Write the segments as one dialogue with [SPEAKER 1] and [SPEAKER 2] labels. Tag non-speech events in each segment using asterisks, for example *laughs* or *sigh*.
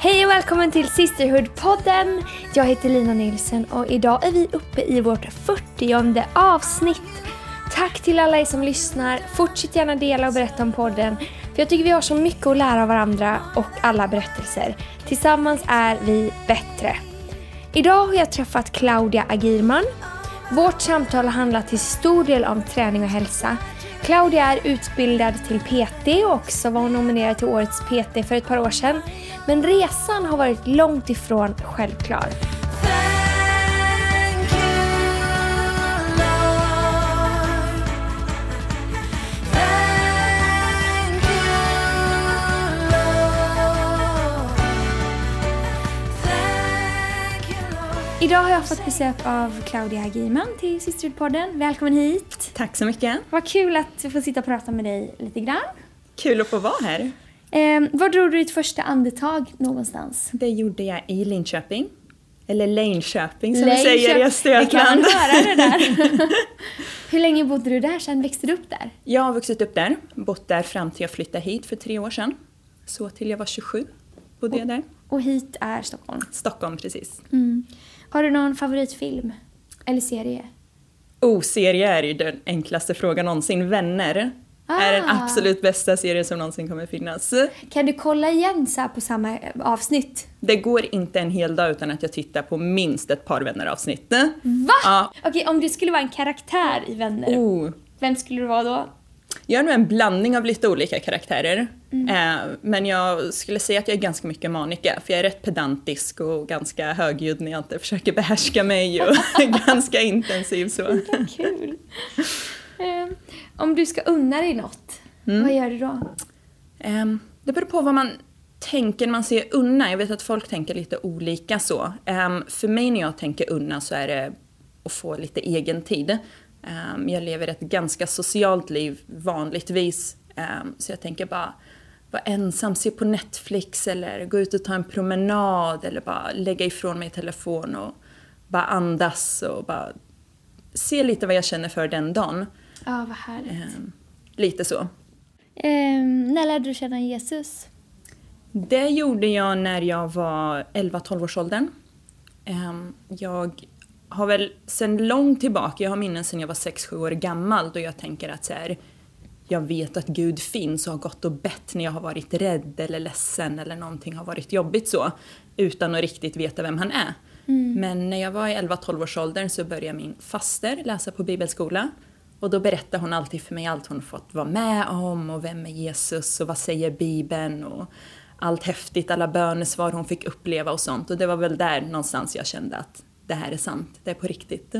[SPEAKER 1] Hej och välkommen till Sisterhood-podden. Jag heter Lina Nilsson och idag är vi uppe i vårt 40 avsnitt. Tack till alla er som lyssnar. Fortsätt gärna dela och berätta om podden. För jag tycker vi har så mycket att lära av varandra och alla berättelser. Tillsammans är vi bättre. Idag har jag träffat Claudia Agirman. Vårt samtal har handlat till stor del om träning och hälsa. Claudia är utbildad till PT och också var nominerad till Årets PT för ett par år sedan. Men resan har varit långt ifrån självklar. Idag har jag fått besök av Claudia Agirman till Sisterhood-podden. Välkommen hit!
[SPEAKER 2] Tack så mycket.
[SPEAKER 1] Vad kul att få sitta och prata med dig lite grann.
[SPEAKER 2] Kul att få vara här.
[SPEAKER 1] Eh, var drog du ditt första andetag någonstans?
[SPEAKER 2] Det gjorde jag i Linköping. Eller Linköping som vi säger i Östergötland.
[SPEAKER 1] kan höra det där. *laughs* *laughs* Hur länge bodde du där sen? Växte du upp där?
[SPEAKER 2] Jag har vuxit upp där, bott där fram till jag flyttade hit för tre år sedan. Så till jag var 27 bodde jag där.
[SPEAKER 1] Och hit är Stockholm.
[SPEAKER 2] Stockholm precis.
[SPEAKER 1] Mm. Har du någon favoritfilm? Eller serie?
[SPEAKER 2] Oh, serie är ju den enklaste frågan någonsin. Vänner är den
[SPEAKER 1] Ah.
[SPEAKER 2] absolut bästa serie som någonsin kommer finnas.
[SPEAKER 1] Kan du kolla igen så på samma eh, avsnitt?
[SPEAKER 2] Det går inte en hel dag utan att jag tittar på minst ett par vänner-avsnitt.
[SPEAKER 1] Va?
[SPEAKER 2] Ja.
[SPEAKER 1] Okej, om du skulle vara en karaktär i Vänner,
[SPEAKER 2] Oh.
[SPEAKER 1] vem skulle du vara då?
[SPEAKER 2] Jag är nog en blandning av lite olika karaktärer.
[SPEAKER 1] Mm.
[SPEAKER 2] Eh, men jag skulle säga att jag är ganska mycket Monica, för jag är rätt pedantisk och ganska högljudd när jag inte försöker behärska mig och *laughs* *laughs* ganska intensiv så.
[SPEAKER 1] Vad kul. Eh, om du ska unna dig något, vad gör du då?
[SPEAKER 2] Ehm, det beror på vad man tänker när man säger unna. Jag vet att folk tänker lite olika så. Ehm, för mig när jag tänker unna så är det att få lite egen tid. Ehm, jag lever ett ganska socialt liv vanligtvis. Ehm, så jag tänker bara vara ensam, se på Netflix eller gå ut och ta en promenad eller bara lägga ifrån mig telefon och bara andas och bara se lite vad jag känner för den dagen.
[SPEAKER 1] Ja, vad härligt.
[SPEAKER 2] Ehm, lite så.
[SPEAKER 1] Eh, när lärde du känna Jesus?
[SPEAKER 2] Det gjorde jag när jag var 11-12 års åldern. Jag har väl sedan långt tillbaka, jag har minnen sedan jag var 6-7 år gammal då jag tänker att så här, jag vet att Gud finns och har gått och bett när jag har varit rädd eller ledsen eller någonting har varit jobbigt så. Utan att riktigt veta vem han är. Men när jag var i 11-12 års åldern så började min faster läsa på bibelskola. Och då berättade hon alltid för mig allt hon fått vara med om och vem är Jesus och vad säger Bibeln och allt häftigt, alla bönesvar hon fick uppleva och sånt. Och det var väl där någonstans jag kände att det här är sant, det är på riktigt.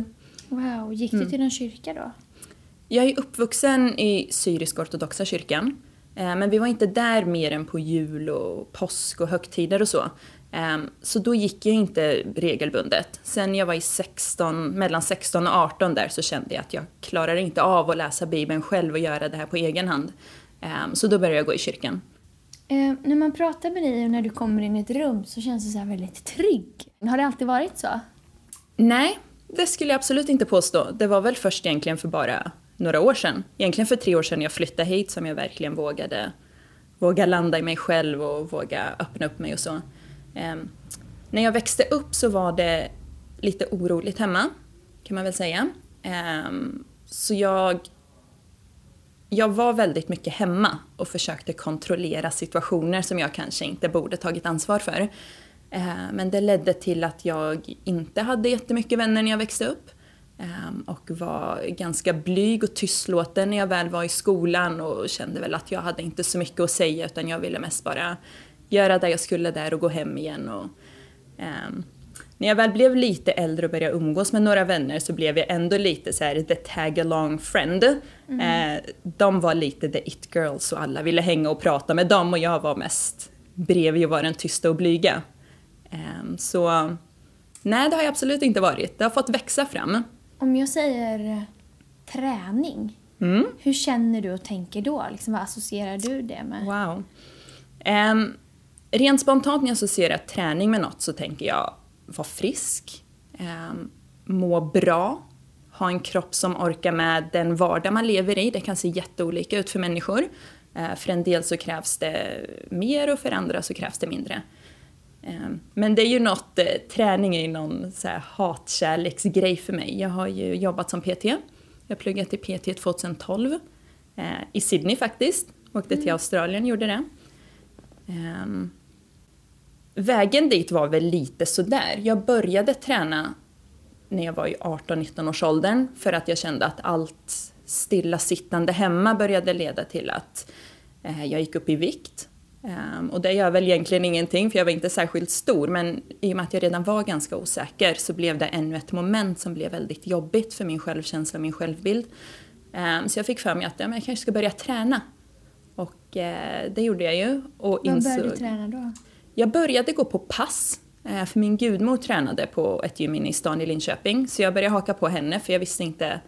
[SPEAKER 1] Wow, gick du till någon kyrka då?
[SPEAKER 2] Jag är uppvuxen i syrisk-ortodoxa kyrkan. eh, Men vi var inte där mer än på jul och påsk och högtider och så. Eh, Så då gick jag inte regelbundet. Sen jag var i 16, mellan 16 och 18 där så kände jag att jag klarar inte av att läsa Bibeln själv och göra det här på egen hand. Eh, Så då började jag gå i kyrkan.
[SPEAKER 1] Eh, när man pratar med dig och när du kommer in i ett rum så känns du så här väldigt trygg. Har det alltid varit så?
[SPEAKER 2] Nej, det skulle jag absolut inte påstå. Det var väl först egentligen för bara några år sedan. Egentligen för tre år sedan jag flyttade hit som jag verkligen vågade våga landa i mig själv och våga öppna upp mig och så. Ehm, när jag växte upp så var det lite oroligt hemma, kan man väl säga. Ehm, så jag, jag var väldigt mycket hemma och försökte kontrollera situationer som jag kanske inte borde tagit ansvar för. Eh, Men det ledde till att jag inte hade jättemycket vänner när jag växte upp. Ehm, Och var ganska blyg och tystlåten när jag väl var i skolan och kände väl att jag hade inte så mycket att säga utan jag ville mest bara göra det jag skulle där och gå hem igen. Och, ehm, när jag väl blev lite äldre och började umgås med några vänner så blev jag ändå lite så här the tag along friend. Eh, de var lite the it girls och alla ville hänga och prata med dem och jag var mest bredvid och var den tysta och blyga. Ehm, så nej, det har jag absolut inte varit. Det har fått växa fram.
[SPEAKER 1] Om jag säger eh, träning,
[SPEAKER 2] Mm.
[SPEAKER 1] hur känner du och tänker då? Liksom, vad associerar du det med?
[SPEAKER 2] Wow. Um, rent spontant när jag associerar träning med något så tänker jag vara frisk, um, må bra, ha en kropp som orkar med den vardag man lever i. Det kan se jätteolika ut för människor. För en del så krävs det mer och för andra så krävs det mindre. Ehm, Men det är ju något, eh, träning är ju någon så här hatkärleksgrej för mig. Jag har ju jobbat som PT. Jag pluggade till PT 2012. eh, I Sydney faktiskt. Åkte till Australien gjorde det. Ehm, vägen dit var väl lite sådär. Jag började träna när jag var i 18-19 års åldern för att jag kände att allt stillasittande hemma började leda till att eh, jag gick upp i vikt. Ehm, och det gör väl egentligen ingenting för jag var inte särskilt stor men i och med att jag redan var ganska osäker så blev det ännu ett moment som blev väldigt jobbigt för min självkänsla och min självbild. Ehm, så jag fick för mig att ja, jag kanske ska börja träna. Och eh, det gjorde jag ju. Och
[SPEAKER 1] Vad
[SPEAKER 2] insåg...
[SPEAKER 1] började du träna då?
[SPEAKER 2] Jag började gå på pass, eh, för min gudmor tränade på ett gym inne i stan i Linköping. Så jag började haka på henne, för jag visste inte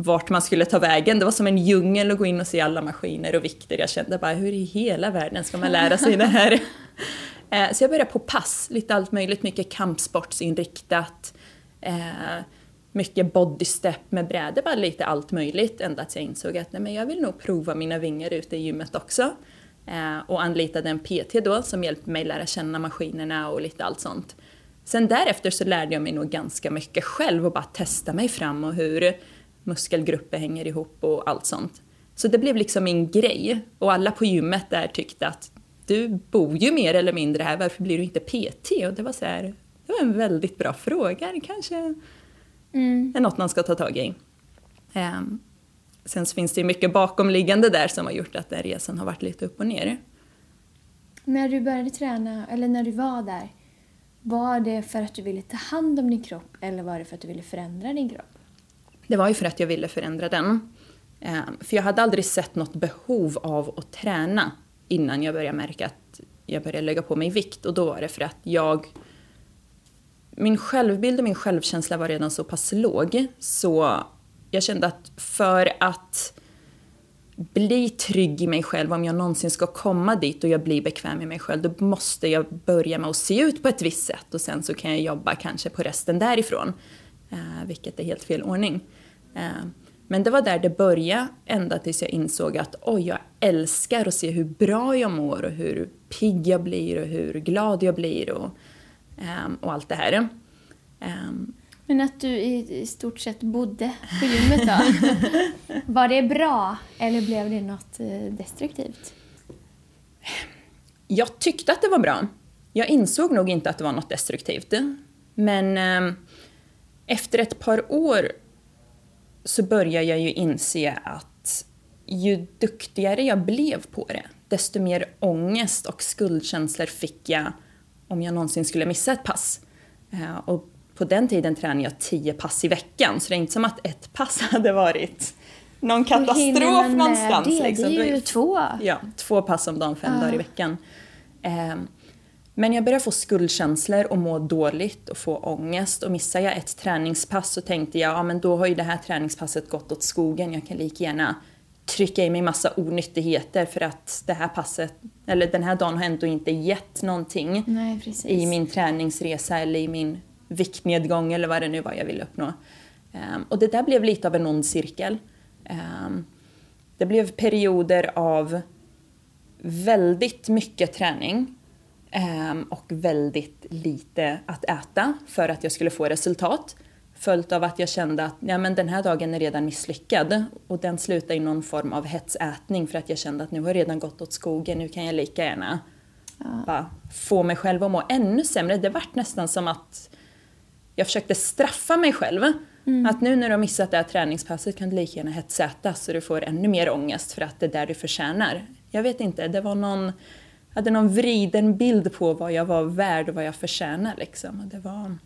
[SPEAKER 2] vart man skulle ta vägen. Det var som en djungel att gå in och se alla maskiner och vikter. Jag kände bara, hur i hela världen ska man lära sig det här? *laughs* Eh, Så jag började på pass, lite allt möjligt, mycket kampsportsinriktat. eh, Mycket bodystep med brädor, bara lite allt möjligt. Ända att jag insåg att nej, men jag vill nog prova mina vingar ute i gymmet också. Eh, Och anlitade en PT då som hjälpte mig lära känna maskinerna och lite allt sånt. Sen därefter så lärde jag mig nog ganska mycket själv och bara testa mig fram och hur muskelgrupper hänger ihop och allt sånt. Så det blev liksom min grej. Och alla på gymmet där tyckte att du bor ju mer eller mindre här, varför blir du inte PT? Och det var så här, det var en väldigt bra fråga, det kanske
[SPEAKER 1] Mm.
[SPEAKER 2] är något man ska ta tag i. Ehm, sen finns det ju mycket bakomliggande där som har gjort att den resan har varit lite upp och ner.
[SPEAKER 1] När du började träna, eller när du var där, var det för att du ville ta hand om din kropp eller var det för att du ville förändra din kropp?
[SPEAKER 2] Det var ju för att jag ville förändra den. Ehm, för jag hade aldrig sett något behov av att träna innan jag började märka att jag började lägga på mig vikt. Och då var det för att jag... Min självbild och min självkänsla var redan så pass låg så jag kände att för att bli trygg i mig själv, om jag någonsin ska komma dit och jag blir bekväm i mig själv, då måste jag börja med att se ut på ett visst sätt och sen så kan jag jobba kanske på resten därifrån. Eh, vilket är helt fel ordning. Eh, men det var där det började, ända tills jag insåg att oj, jag älskar att se hur bra jag mår och hur pigg jag blir och hur glad jag blir och, ehm, och allt det här. Ehm,
[SPEAKER 1] Men att du i, stort sett bodde på gymmet då? *laughs* var det bra eller blev det något eh, destruktivt?
[SPEAKER 2] Jag tyckte att det var bra. Jag insåg nog inte att det var något destruktivt. Men eh, efter ett par år så började jag ju inse att ju duktigare jag blev på det, desto mer ångest och skuldkänslor fick jag om jag någonsin skulle missa ett pass. Eh, och på den tiden tränade jag tio pass i veckan, så det är inte som att ett pass *laughs* hade varit någon katastrof
[SPEAKER 1] man
[SPEAKER 2] någonstans.
[SPEAKER 1] Det,
[SPEAKER 2] liksom.
[SPEAKER 1] det är ju två.
[SPEAKER 2] Ja, två pass om dagen, fem
[SPEAKER 1] Ja.
[SPEAKER 2] dagar i veckan. Ehm, men jag började få skuldkänslor och må dåligt och få ångest. Och missar jag ett träningspass så tänkte jag, ja men då har ju det här träningspasset gått åt skogen. Jag kan lika gärna trycka i mig massa onyttigheter för att det här passet, eller den här dagen har ändå inte gett någonting
[SPEAKER 1] Nej,
[SPEAKER 2] i min träningsresa eller i min viktnedgång eller vad det nu var jag ville uppnå. Ehm, och det där blev lite av en ond cirkel. Ehm, det blev perioder av väldigt mycket träning och väldigt lite att äta för att jag skulle få resultat. Följt av att jag kände att ja, men den här dagen är redan misslyckad och den slutade i någon form av hetsätning för att jag kände att nu har jag redan gått åt skogen, nu kan jag lika gärna bara få mig själv att må ännu sämre. Det vart nästan som att jag försökte straffa mig själv. Att nu när du har missat det här träningspasset kan du lika gärna hetsäta så du får ännu mer ångest för att det är där du förtjänar. Jag vet inte, det var någon, hade någon vriden bild på vad jag var värd och vad jag förtjänar liksom. Och det var...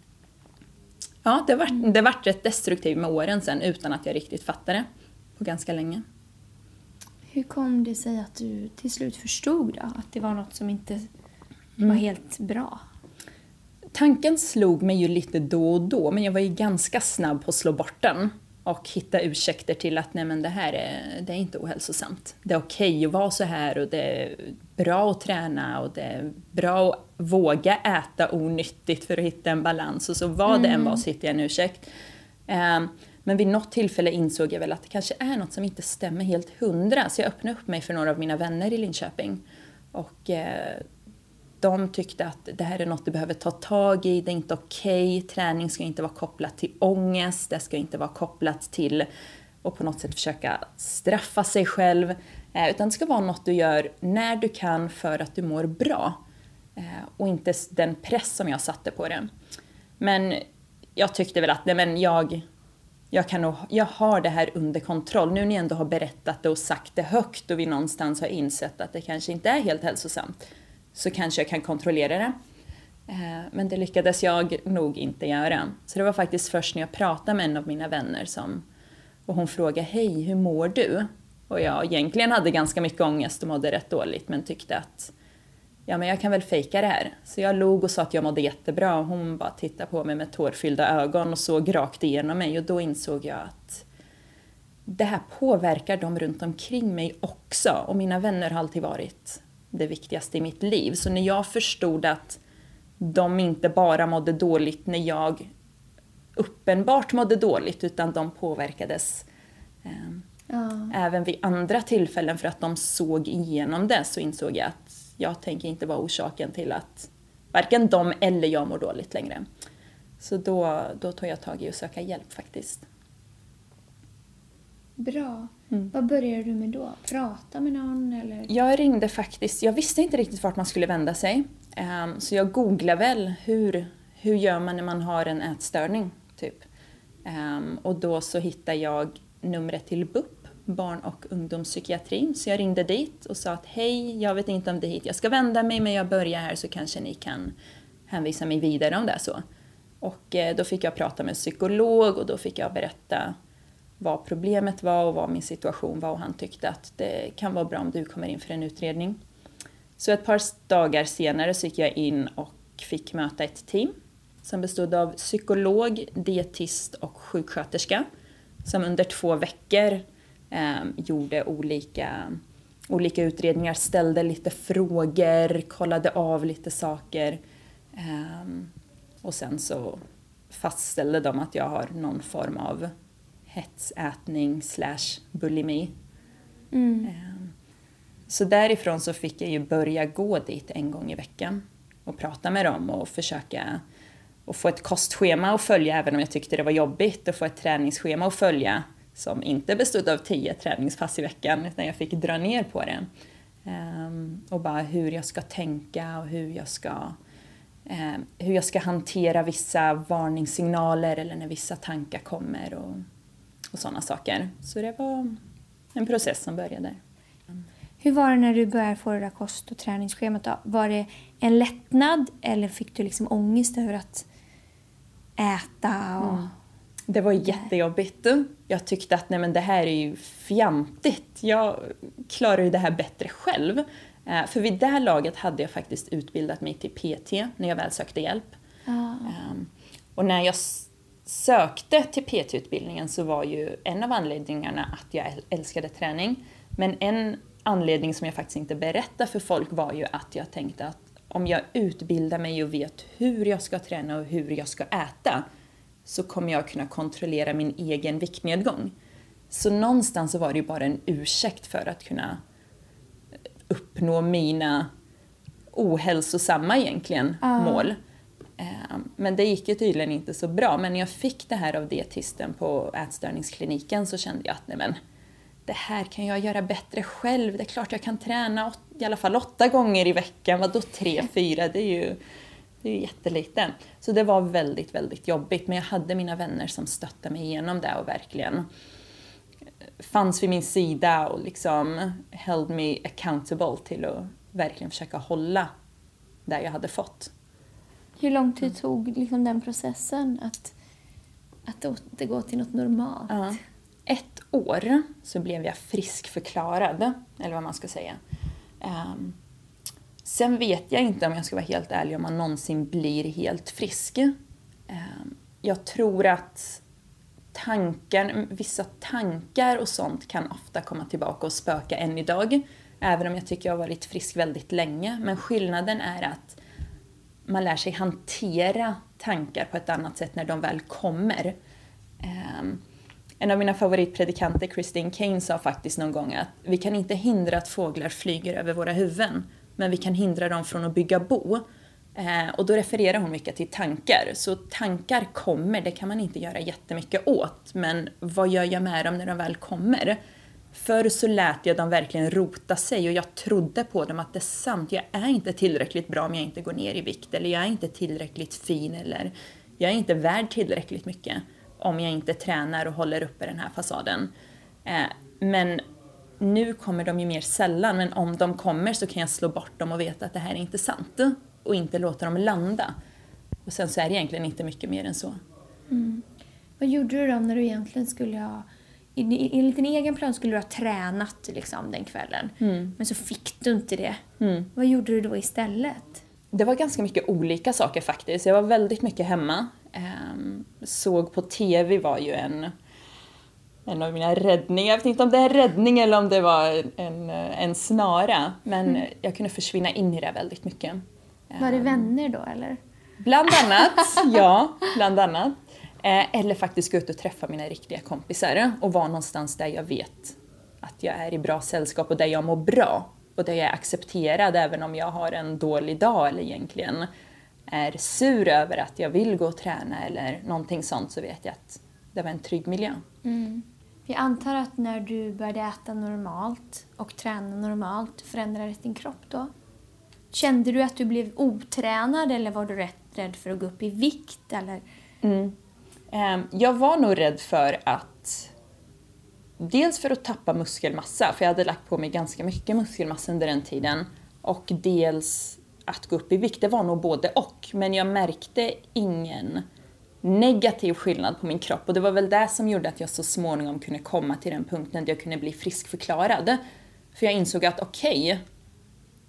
[SPEAKER 2] Ja, det vart, det vart rätt destruktivt med åren sen utan att jag riktigt fattade det på ganska länge.
[SPEAKER 1] Hur kom det sig att du till slut förstod då att det var något som inte
[SPEAKER 2] Mm.
[SPEAKER 1] var helt bra?
[SPEAKER 2] Tanken slog mig ju lite då och då, men jag var ju ganska snabb på att slå bort den och hitta ursäkter till att nej men det här är, det är inte ohälsosamt. Det är okej att vara så här och det bra att träna och det är bra att våga äta onyttigt för att hitta en balans. Och så vad det än var så hittade jag en ursäkt. Ehm, Men vid något tillfälle insåg jag väl att det kanske är något som inte stämmer helt hundra. Så jag öppnade upp mig för några av mina vänner i Linköping. Och eh, de tyckte att det här är något du behöver ta tag i, det är inte okej, träning ska inte vara kopplat till ångest, det ska inte vara kopplat till att på något sätt försöka straffa sig själv, Eh, utan det ska vara något du gör när du kan för att du mår bra. Eh, och inte den press som jag satte på det. Men jag tyckte väl att nej men jag, jag, kan nog, jag har det här under kontroll. Nu när jag ändå har berättat det och sagt det högt och vi någonstans har insett att det kanske inte är helt hälsosamt så kanske jag kan kontrollera det. Eh, men det lyckades jag nog inte göra. Så det var faktiskt först när jag pratade med en av mina vänner som och hon frågade hej, hur mår du? Och jag egentligen hade ganska mycket ångest och mådde rätt dåligt men tyckte att ja men jag kan väl fejka det här. Så jag log och sa att jag mådde jättebra och hon bara tittade på mig med tårfyllda ögon och såg rakt igenom mig och då insåg jag att det här påverkar dem runt omkring mig också och mina vänner har alltid varit det viktigaste i mitt liv. Så när jag förstod att de inte bara mådde dåligt när jag uppenbart mådde dåligt utan de påverkades eh,
[SPEAKER 1] Ja.
[SPEAKER 2] även vid andra tillfällen för att de såg igenom det så insåg jag att jag tänker inte vara orsaken till att varken de eller jag mår dåligt längre. Så då, då tog jag tag i att söka hjälp faktiskt.
[SPEAKER 1] Bra.
[SPEAKER 2] Mm.
[SPEAKER 1] Vad började du med då? Prata med någon eller?
[SPEAKER 2] Jag ringde faktiskt, jag visste inte riktigt vart man skulle vända sig. Ehm, Så jag googlade väl hur, hur gör man när man har en ätstörning, typ. Ehm, Och då så hittade jag numret till BUP, barn och ungdomspsykiatrin. Så jag ringde dit och sa att hej, jag vet inte om det är hit jag ska vända mig men jag börjar här så kanske ni kan hänvisa mig vidare om det är så. Och eh, då fick jag prata med en psykolog och då fick jag berätta vad problemet var och vad min situation var och han tyckte att det kan vara bra om du kommer in för en utredning. Så ett par dagar senare så gick jag in och fick möta ett team som bestod av psykolog, dietist och sjuksköterska som under två veckor gjorde olika, olika utredningar, ställde lite frågor, kollade av lite saker eh, och sen så fastställde de att jag har någon form av hetsätning slash bulimi.
[SPEAKER 1] Mm.
[SPEAKER 2] Ehm, Så därifrån så fick jag ju börja gå dit en gång i veckan och prata med dem och försöka och få ett kostschema att följa även om jag tyckte det var jobbigt och få ett träningsschema att följa som inte bestod av tio träningspass i veckan utan jag fick dra ner på det. Ehm, och bara hur jag ska tänka och hur jag ska eh, hur jag ska hantera vissa varningssignaler eller när vissa tankar kommer och, och sådana saker. Så det var en process som började.
[SPEAKER 1] Hur var det när du började få det där kost och träningsschemat då? Var det en lättnad eller fick du liksom ångest över att äta? Och...
[SPEAKER 2] Det var jättejobbigt. Jag tyckte att nej men det här är ju fjantigt. Jag klarar ju det här bättre själv. Eh, För vid det här laget hade jag faktiskt utbildat mig till PT när jag väl sökte hjälp. Ehm, Och när jag sökte till PT-utbildningen så var ju en av anledningarna att jag äl- älskade träning. Men en anledning som jag faktiskt inte berättade för folk var ju att jag tänkte att om jag utbildar mig och vet hur jag ska träna och hur jag ska äta så kommer jag kunna kontrollera min egen viktnedgång. Så någonstans så var det ju bara en ursäkt för att kunna uppnå mina ohälsosamma egentligen
[SPEAKER 1] Ja.
[SPEAKER 2] mål. Eh, Men det gick ju tydligen inte så bra. Men när jag fick det här av dietisten på ätstörningskliniken så kände jag att nej men, det här kan jag göra bättre själv. Det är klart jag kan träna åt, i alla fall åtta gånger i veckan. Vadå tre, fyra? Det är ju, det är ju jättelite. Så det var väldigt, väldigt jobbigt. Men jag hade mina vänner som stöttade mig igenom det och verkligen fanns vid min sida och liksom held me accountable till att verkligen försöka hålla där jag hade fått.
[SPEAKER 1] Hur lång tid tog liksom den processen att, att återgå till något normalt?
[SPEAKER 2] Ja. Ett år så blev jag friskförklarad, eller vad man ska säga. Ehm, sen vet jag inte om jag ska vara helt ärlig om man någonsin blir helt frisk. Ehm, jag tror att tankar, vissa tankar och sånt kan ofta komma tillbaka och spöka än idag. Även om jag tycker jag har varit frisk väldigt länge. Men skillnaden är att man lär sig hantera tankar på ett annat sätt när de väl kommer. Ehm, en av mina favoritpredikanter, Christine Kane, sa faktiskt någon gång att vi kan inte hindra att fåglar flyger över våra huvuden men vi kan hindra dem från att bygga bo. Eh, och då refererar hon mycket till tankar. Så tankar kommer, det kan man inte göra jättemycket åt. Men vad gör jag med dem när de väl kommer? Förr så lät jag dem verkligen rota sig och jag trodde på dem att det är sant. Jag är inte tillräckligt bra om jag inte går ner i vikt. Eller jag är inte tillräckligt fin eller jag är inte värd tillräckligt mycket om jag inte tränar och håller uppe den här fasaden. Eh, men nu kommer de ju mer sällan, men om de kommer så kan jag slå bort dem och veta att det här är inte sant. Och inte låta dem landa. Och sen så är det egentligen inte mycket mer än så.
[SPEAKER 1] Vad gjorde du då när du egentligen skulle ha... Enligt din egen plan skulle du ha tränat liksom, den kvällen. Men så fick du inte det. Vad gjorde du då istället?
[SPEAKER 2] Det var ganska mycket olika saker faktiskt. Jag var väldigt mycket hemma. Ehm, såg på TV var ju en, en av mina räddningar. Jag vet inte om det är räddning eller om det var en, en snara. Men jag kunde försvinna in i det väldigt mycket.
[SPEAKER 1] Var det vänner då eller?
[SPEAKER 2] Bland annat, *laughs* ja, bland annat. Eh, eller faktiskt gå ut och träffa mina riktiga kompisar och vara någonstans där jag vet att jag är i bra sällskap och där jag mår bra. Och där jag är accepterad även om jag har en dålig dag eller egentligen är sur över att jag vill gå och träna eller någonting sånt så vet jag att det var en trygg miljö.
[SPEAKER 1] Jag antar att när du började äta normalt och träna normalt förändrades din kropp då? Kände du att du blev otränad eller var du rätt rädd för att gå upp i vikt? Eller? Mm.
[SPEAKER 2] Ehm, jag var nog rädd för att Dels för att tappa muskelmassa, för jag hade lagt på mig ganska mycket muskelmassa under den tiden. Och dels att gå upp i vikt, det var nog både och. Men jag märkte ingen negativ skillnad på min kropp. Och det var väl det som gjorde att jag så småningom kunde komma till den punkten där jag kunde bli friskförklarad. För jag insåg att okej,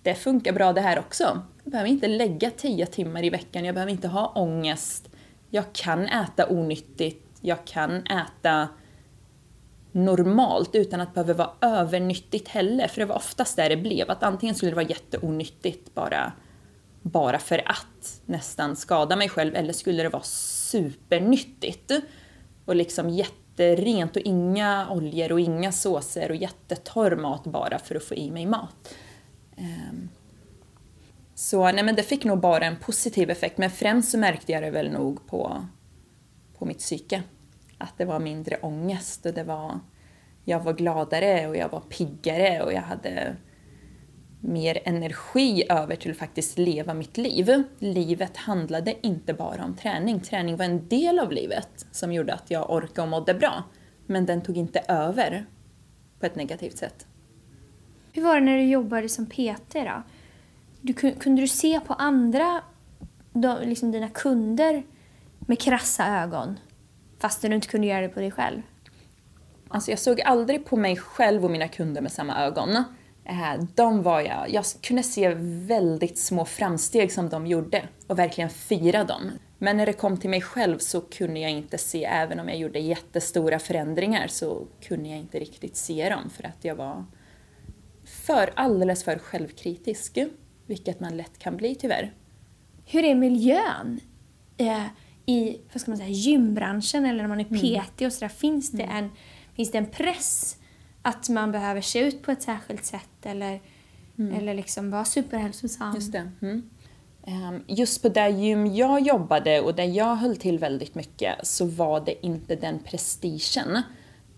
[SPEAKER 2] det funkar bra det här också. Jag behöver inte lägga 10 timmar i veckan, jag behöver inte ha ångest. Jag kan äta onyttigt, jag kan äta normalt utan att behöva vara övernyttigt heller. För det var oftast där det blev, att antingen skulle det vara jätteonyttigt bara, bara för att nästan skada mig själv, eller skulle det vara supernyttigt. Och liksom jätterent och inga oljor och inga såser och jättetorr mat bara för att få i mig mat. Ehm, så nej men det fick nog bara en positiv effekt, men främst så märkte jag det väl nog på, på mitt psyke. Att det var mindre ångest och det var, jag var gladare och jag var piggare och jag hade mer energi över till att faktiskt leva mitt liv. Livet handlade inte bara om träning. Träning var en del av livet som gjorde att jag orkade och mådde bra. Men den tog inte över på ett negativt sätt.
[SPEAKER 1] Hur var det när du jobbade som PT då? Du, kun- kunde du se på andra, de, liksom dina kunder, med krassa ögon? Fast du inte kunde göra det på dig själv?
[SPEAKER 2] Alltså jag såg aldrig på mig själv och mina kunder med samma ögon. Eh, De var jag, jag kunde se väldigt små framsteg som de gjorde och verkligen fira dem. Men när det kom till mig själv så kunde jag inte se, även om jag gjorde jättestora förändringar så kunde jag inte riktigt se dem för att jag var för, alldeles för självkritisk. Vilket man lätt kan bli tyvärr.
[SPEAKER 1] Hur är miljön eh, i vad ska man säga, gymbranschen eller när man är PT och sådär? Finns, det en, finns det en press att man behöver se ut på ett särskilt sätt eller, eller liksom vara superhälsosam?
[SPEAKER 2] Just det. Mm. Ehm, Just på det gym jag jobbade och där jag höll till väldigt mycket så var det inte den prestigen.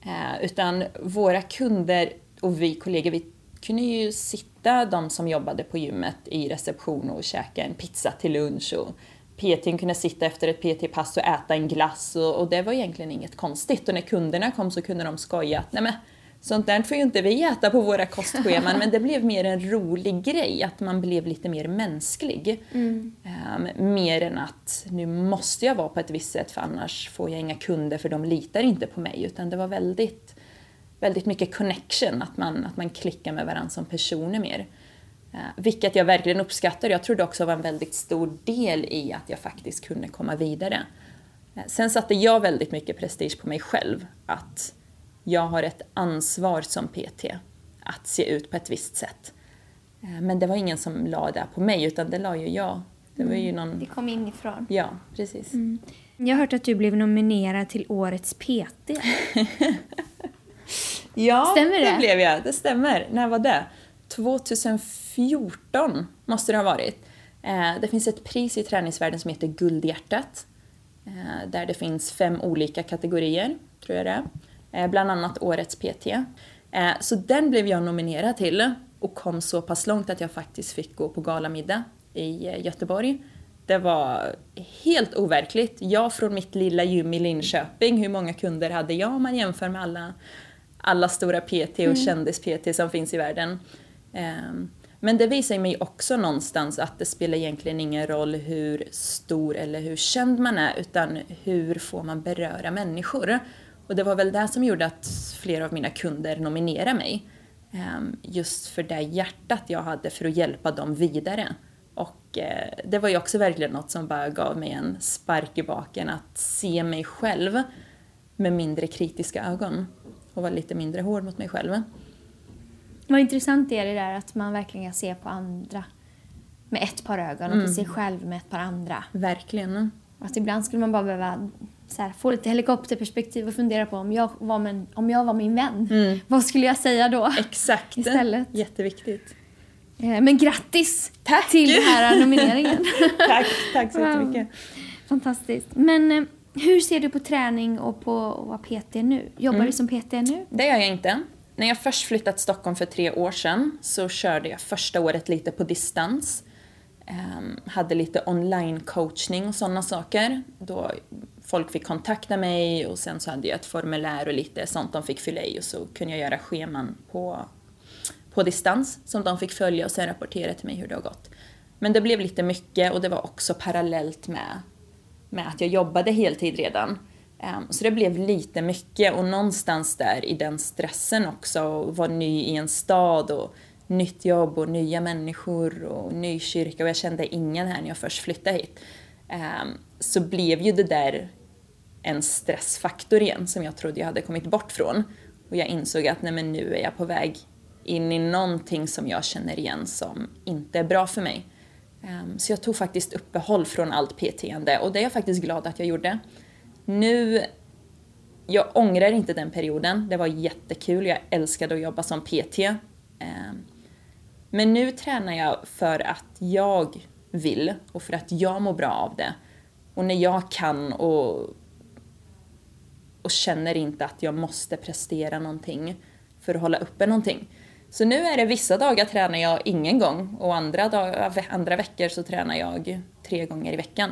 [SPEAKER 2] Eh, Utan våra kunder och vi kollegor, vi kunde ju sitta, de som jobbade på gymmet, i reception och käka en pizza till lunch och PTn kunde sitta efter ett PT-pass och äta en glass och, och det var egentligen inget konstigt. Och när kunderna kom så kunde de skoja att nej men sånt där får ju inte vi äta på våra kostscheman men det blev mer en rolig grej, att man blev lite mer mänsklig. Ehm, mer än att nu måste jag vara på ett visst sätt för annars får jag inga kunder för de litar inte på mig. Utan det var väldigt, väldigt mycket connection, att man, att man klickar med varandra som personer mer. Eh, vilket jag verkligen uppskattar. Jag tror det också var en väldigt stor del i att jag faktiskt kunde komma vidare. Eh, Sen satte jag väldigt mycket prestige på mig själv. Att jag har ett ansvar som PT att se ut på ett visst sätt. Eh, Men det var ingen som la det på mig, utan det la ju jag. Det var ju någon...
[SPEAKER 1] Det kom inifrån.
[SPEAKER 2] Ja, precis.
[SPEAKER 1] Jag har hört att du blev nominerad till Årets PT. *laughs*
[SPEAKER 2] Ja,
[SPEAKER 1] Stämmer det?
[SPEAKER 2] det blev jag. Det stämmer. När var det? 2014 måste det ha varit. Eh, det finns ett pris i träningsvärlden som heter Guldhjärtat. Eh, där det finns fem olika kategorier, tror jag det är. Eh, bland annat Årets PT. Eh, så den blev jag nominerad till och kom så pass långt att jag faktiskt fick gå på galamiddag i eh, Göteborg. Det var helt overkligt. Jag från mitt lilla gym i Linköping, hur många kunder hade jag om man jämför med alla, alla stora PT och kändis-PT som finns i världen. Ehm, Men det visar mig också någonstans att det spelar egentligen ingen roll hur stor eller hur känd man är, utan hur får man beröra människor? Och det var väl det som gjorde att flera av mina kunder nominerade mig. Ehm, Just för det hjärtat jag hade för att hjälpa dem vidare. Och eh, det var ju också verkligen något som bara gav mig en spark i baken att se mig själv med mindre kritiska ögon och vara lite mindre hård mot mig själv.
[SPEAKER 1] Vad intressant är det där att man verkligen kan se på andra med ett par ögon och på sig själv med ett par andra.
[SPEAKER 2] Verkligen.
[SPEAKER 1] Att ibland skulle man bara behöva så här, få lite helikopterperspektiv och fundera på om jag var, min, om jag var min vän. Vad skulle jag säga då?
[SPEAKER 2] Exakt.
[SPEAKER 1] Istället.
[SPEAKER 2] Jätteviktigt.
[SPEAKER 1] Eh, Men grattis
[SPEAKER 2] Tack!
[SPEAKER 1] till den här nomineringen. *laughs*
[SPEAKER 2] Tack, tack så jättemycket.
[SPEAKER 1] Fantastiskt. Men eh, hur ser du på träning och på att vara PT nu? Jobbar
[SPEAKER 2] Mm.
[SPEAKER 1] du som PT nu?
[SPEAKER 2] Det gör jag inte. När jag först flyttade till Stockholm för tre år sedan så körde jag första året lite på distans. Ehm, hade lite online-coachning och sådana saker. Då folk fick kontakta mig och sen så hade jag ett formulär och lite sånt de fick fylla i och så kunde jag göra scheman på, på distans som de fick följa och sen rapportera till mig hur det har gått. Men det blev lite mycket och det var också parallellt med, med att jag jobbade heltid redan. Ehm, så det blev lite mycket och någonstans där i den stressen också, och vara ny i en stad och nytt jobb och nya människor och ny kyrka och jag kände ingen här när jag först flyttade hit. Ehm, så blev ju det där en stressfaktor igen som jag trodde jag hade kommit bort från. Och jag insåg att nej men nu är jag på väg in i någonting som jag känner igen som inte är bra för mig. Ehm, så jag tog faktiskt uppehåll från allt PT-ande och det är jag faktiskt glad att jag gjorde. Nu, jag ångrar inte den perioden, det var jättekul, jag älskade att jobba som PT. Ehm, men nu tränar jag för att jag vill och för att jag mår bra av det. Och när jag kan och, och känner inte att jag måste prestera någonting för att hålla uppe någonting. Så nu är det vissa dagar tränar jag ingen gång och andra, dag, andra veckor så tränar jag tre gånger i veckan.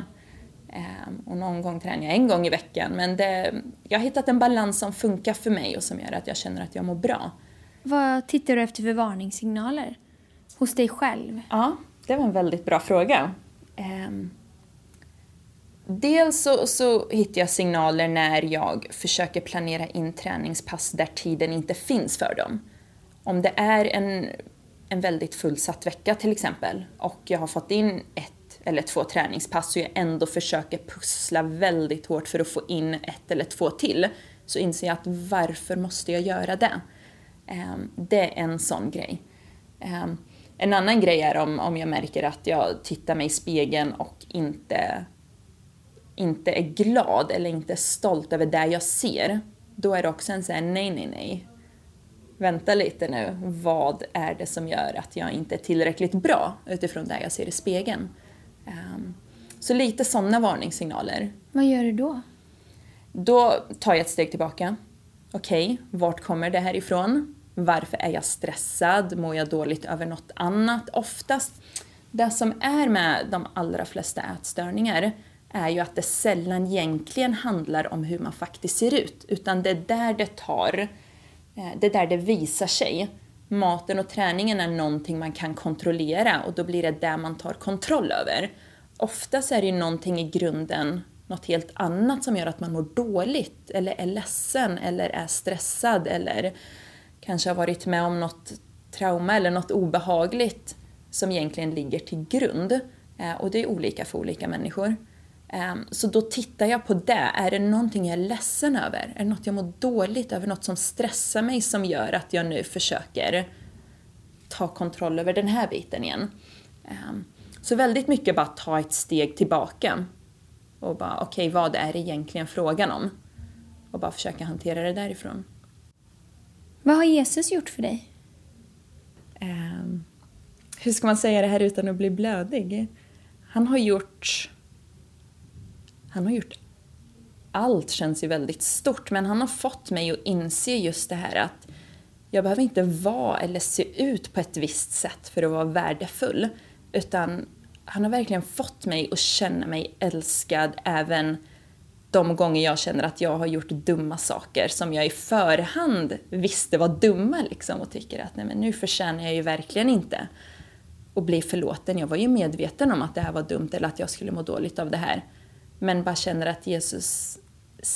[SPEAKER 2] Ehm, och någon gång tränar jag en gång i veckan. Men det, jag har hittat en balans som funkar för mig och som gör att jag känner att jag mår bra.
[SPEAKER 1] Vad tittar du efter för varningssignaler? Hos dig själv?
[SPEAKER 2] Ja, det var en väldigt bra fråga. Ehm, dels så, så hittar jag signaler när jag försöker planera in träningspass där tiden inte finns för dem. Om det är en, en väldigt fullsatt vecka till exempel och jag har fått in ett eller två träningspass och jag ändå försöker pussla väldigt hårt för att få in ett eller två till så inser jag att varför måste jag göra det? Ehm, det är en sån grej. Ehm, en annan grej är om, om jag märker att jag tittar mig i spegeln och inte, inte är glad eller inte är stolt över det jag ser. Då är det också en sån här, nej, nej, nej. Vänta lite nu, vad är det som gör att jag inte är tillräckligt bra utifrån det jag ser i spegeln? Ehm, Så lite sådana varningssignaler.
[SPEAKER 1] Vad gör du då?
[SPEAKER 2] Då tar jag ett steg tillbaka. Okej, vart kommer det här ifrån? Varför är jag stressad? Mår jag dåligt över något annat? Oftast, det som är med de allra flesta ätstörningar är ju att det sällan egentligen handlar om hur man faktiskt ser ut, utan det är där det tar, eh, det är där det visar sig. Maten och träningen är någonting man kan kontrollera och då blir det där man tar kontroll över. Oftast är det ju någonting i grunden något helt annat som gör att man mår dåligt eller är ledsen eller är stressad eller kanske har varit med om något trauma eller något obehagligt som egentligen ligger till grund. Eh, och det är olika för olika människor. Eh, Så då tittar jag på det. Är det någonting jag är ledsen över? Är det något jag mår dåligt över? Något som stressar mig som gör att jag nu försöker ta kontroll över den här biten igen? Eh, Så väldigt mycket bara ta ett steg tillbaka och bara okej, vad är det egentligen frågan om? Och bara försöka hantera det därifrån.
[SPEAKER 1] Vad har Jesus gjort för dig?
[SPEAKER 2] ehm, hur ska man säga det här utan att bli blödig? Han har gjort... Han har gjort allt känns ju väldigt stort men han har fått mig att inse just det här att jag behöver inte vara eller se ut på ett visst sätt för att vara värdefull. Utan han har verkligen fått mig att känna mig älskad även de gånger jag känner att jag har gjort dumma saker som jag i förhand visste var dumma liksom och tycker att nej men nu förtjänar jag ju verkligen inte att bli förlåten. Jag var ju medveten om att det här var dumt eller att jag skulle må dåligt av det här. Men bara känner att Jesus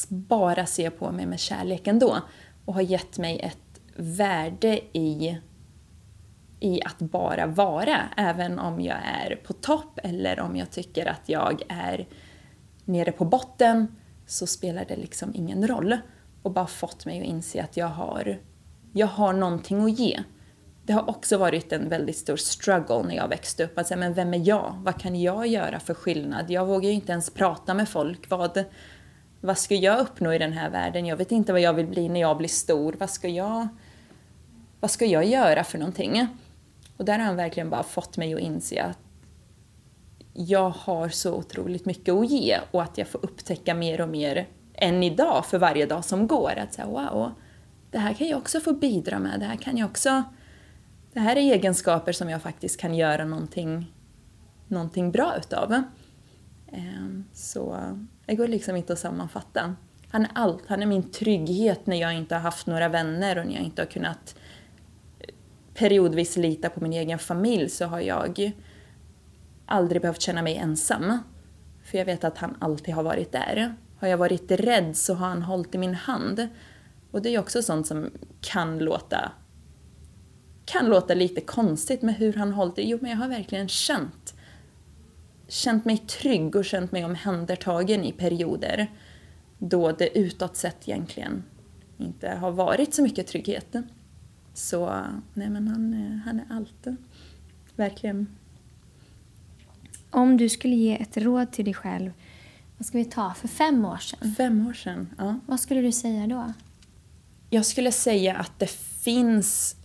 [SPEAKER 2] bara ser på mig med kärlek ändå och har gett mig ett värde i, i att bara vara, även om jag är på topp eller om jag tycker att jag är nere på botten så spelar det liksom ingen roll. Och bara fått mig att inse att jag har, jag har någonting att ge. Det har också varit en väldigt stor struggle när jag växte upp. Att säga, men vem är jag? Vad kan jag göra för skillnad? Jag vågar ju inte ens prata med folk. Vad, vad ska jag uppnå i den här världen? Jag vet inte vad jag vill bli när jag blir stor. Vad ska jag, vad ska jag göra för någonting? Och där har han verkligen bara fått mig att inse att jag har så otroligt mycket att ge och att jag får upptäcka mer och mer än idag för varje dag som går. Att säga wow, det här kan jag också få bidra med. Det här kan jag också... Det här är egenskaper som jag faktiskt kan göra någonting, någonting bra utav. Ehm, så det går liksom inte att sammanfatta. Han är allt. Han är min trygghet när jag inte har haft några vänner och när jag inte har kunnat eh, periodvis lita på min egen familj så har jag aldrig behövt känna mig ensam. För jag vet att han alltid har varit där. Har jag varit rädd så har han hållit i min hand. Och det är ju också sånt som kan låta kan låta lite konstigt med hur han hållit i. Jo, men jag har verkligen känt känt mig trygg och känt mig omhändertagen i perioder då det utåt sett egentligen inte har varit så mycket trygghet. Så nej men han, är- han är allt. Verkligen.
[SPEAKER 1] Om du skulle ge ett råd till dig själv, vad ska vi ta, för fem år sedan?
[SPEAKER 2] Fem år sedan. Ja.
[SPEAKER 1] Vad skulle du säga då?
[SPEAKER 2] Jag skulle säga att det finns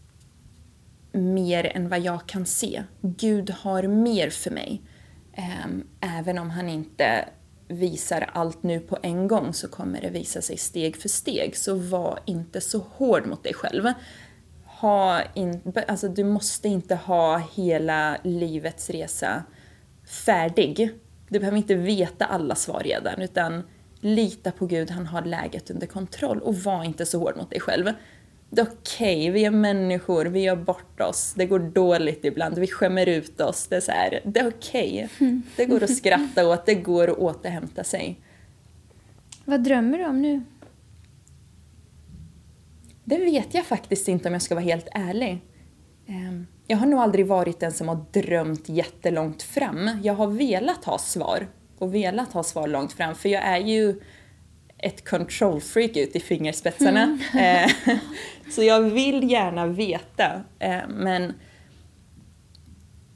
[SPEAKER 2] mer än vad jag kan se. Gud har mer för mig. Ehm, även om han inte visar allt nu på en gång så kommer det visa sig steg för steg. Så var inte så hård mot dig själv. Ha in, alltså du måste inte ha hela livets resa färdig. Du behöver inte veta alla svar redan utan lita på Gud, han har läget under kontroll och var inte så hård mot dig själv. Det är okej, vi är människor, vi gör bort oss, det går dåligt ibland, vi skämmer ut oss. Det är, så här, det är okej. *laughs* Det går att skratta åt, det går att återhämta sig.
[SPEAKER 1] Vad drömmer du om nu?
[SPEAKER 2] Det vet jag faktiskt inte om jag ska vara helt ärlig. Ehm, Jag har nog aldrig varit den som har drömt jättelångt fram. Jag har velat ha svar och velat ha svar långt fram för jag är ju ett control freak ut i fingerspetsarna. *laughs* Eh, Så jag vill gärna veta. eh, Men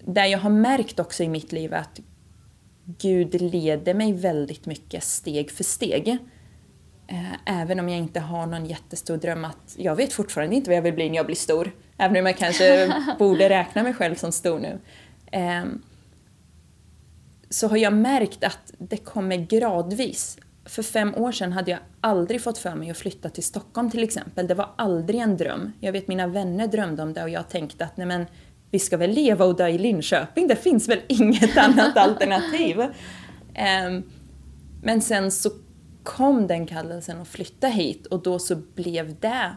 [SPEAKER 2] där jag har märkt också i mitt liv att Gud leder mig väldigt mycket steg för steg. Eh, Även om jag inte har någon jättestor dröm att jag vet fortfarande inte vad jag vill bli när jag blir stor. Även om jag kanske *laughs* borde räkna mig själv som stor nu. Så har jag märkt att det kommer gradvis. För fem år sedan hade jag aldrig fått för mig att flytta till Stockholm till exempel. Det var aldrig en dröm. Jag vet mina vänner drömde om det och jag tänkte att nej men vi ska väl leva och dö i Linköping, det finns väl inget *laughs* annat alternativ. Um, men sen så kom den kallelsen att flytta hit och då så blev det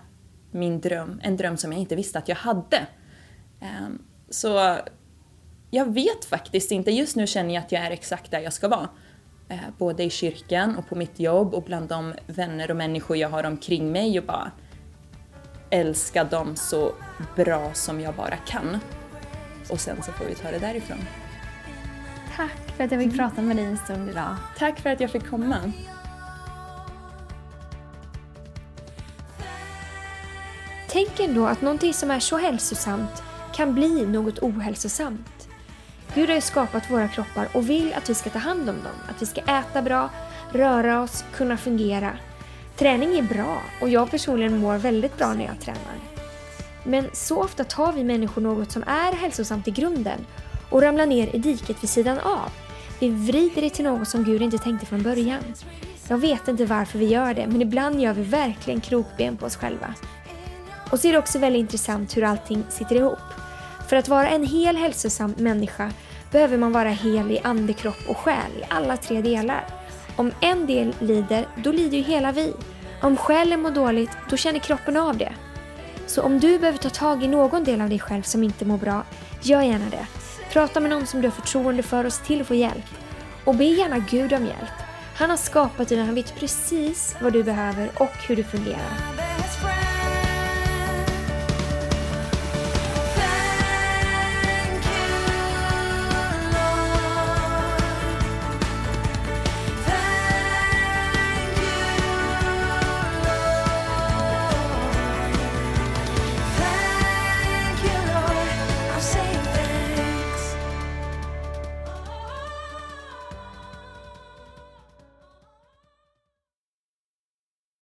[SPEAKER 2] min dröm, en dröm som jag inte visste att jag hade. Um, Så jag vet faktiskt inte, just nu känner jag att jag är exakt där jag ska vara. Eh, Både i kyrkan och på mitt jobb och bland de vänner och människor jag har omkring mig och bara älska dem så bra som jag bara kan. Och sen så får vi ta det därifrån.
[SPEAKER 1] Tack för att jag fick prata med dig en stund idag.
[SPEAKER 2] Tack för att jag fick komma.
[SPEAKER 1] Tänk ändå att någonting som är så hälsosamt kan bli något ohälsosamt. Gud har ju skapat våra kroppar och vill att vi ska ta hand om dem. Att vi ska äta bra, röra oss, kunna fungera. Träning är bra och jag personligen mår väldigt bra när jag tränar. Men så ofta tar vi människor något som är hälsosamt i grunden och ramlar ner i diket vid sidan av. Vi vrider det till något som Gud inte tänkte från början. Jag vet inte varför vi gör det, men ibland gör vi verkligen krokben på oss själva. Och så är det också väldigt intressant hur allting sitter ihop. För att vara en hel hälsosam människa behöver man vara hel i ande, kropp och själ, i alla tre delar. Om en del lider, då lider ju hela vi. Om själen mår dåligt, då känner kroppen av det. Så om du behöver ta tag i någon del av dig själv som inte mår bra, gör gärna det. Prata med någon som du har förtroende för och se till att få hjälp. Och be gärna Gud om hjälp. Han har skapat dig och han vet precis vad du behöver och hur du fungerar.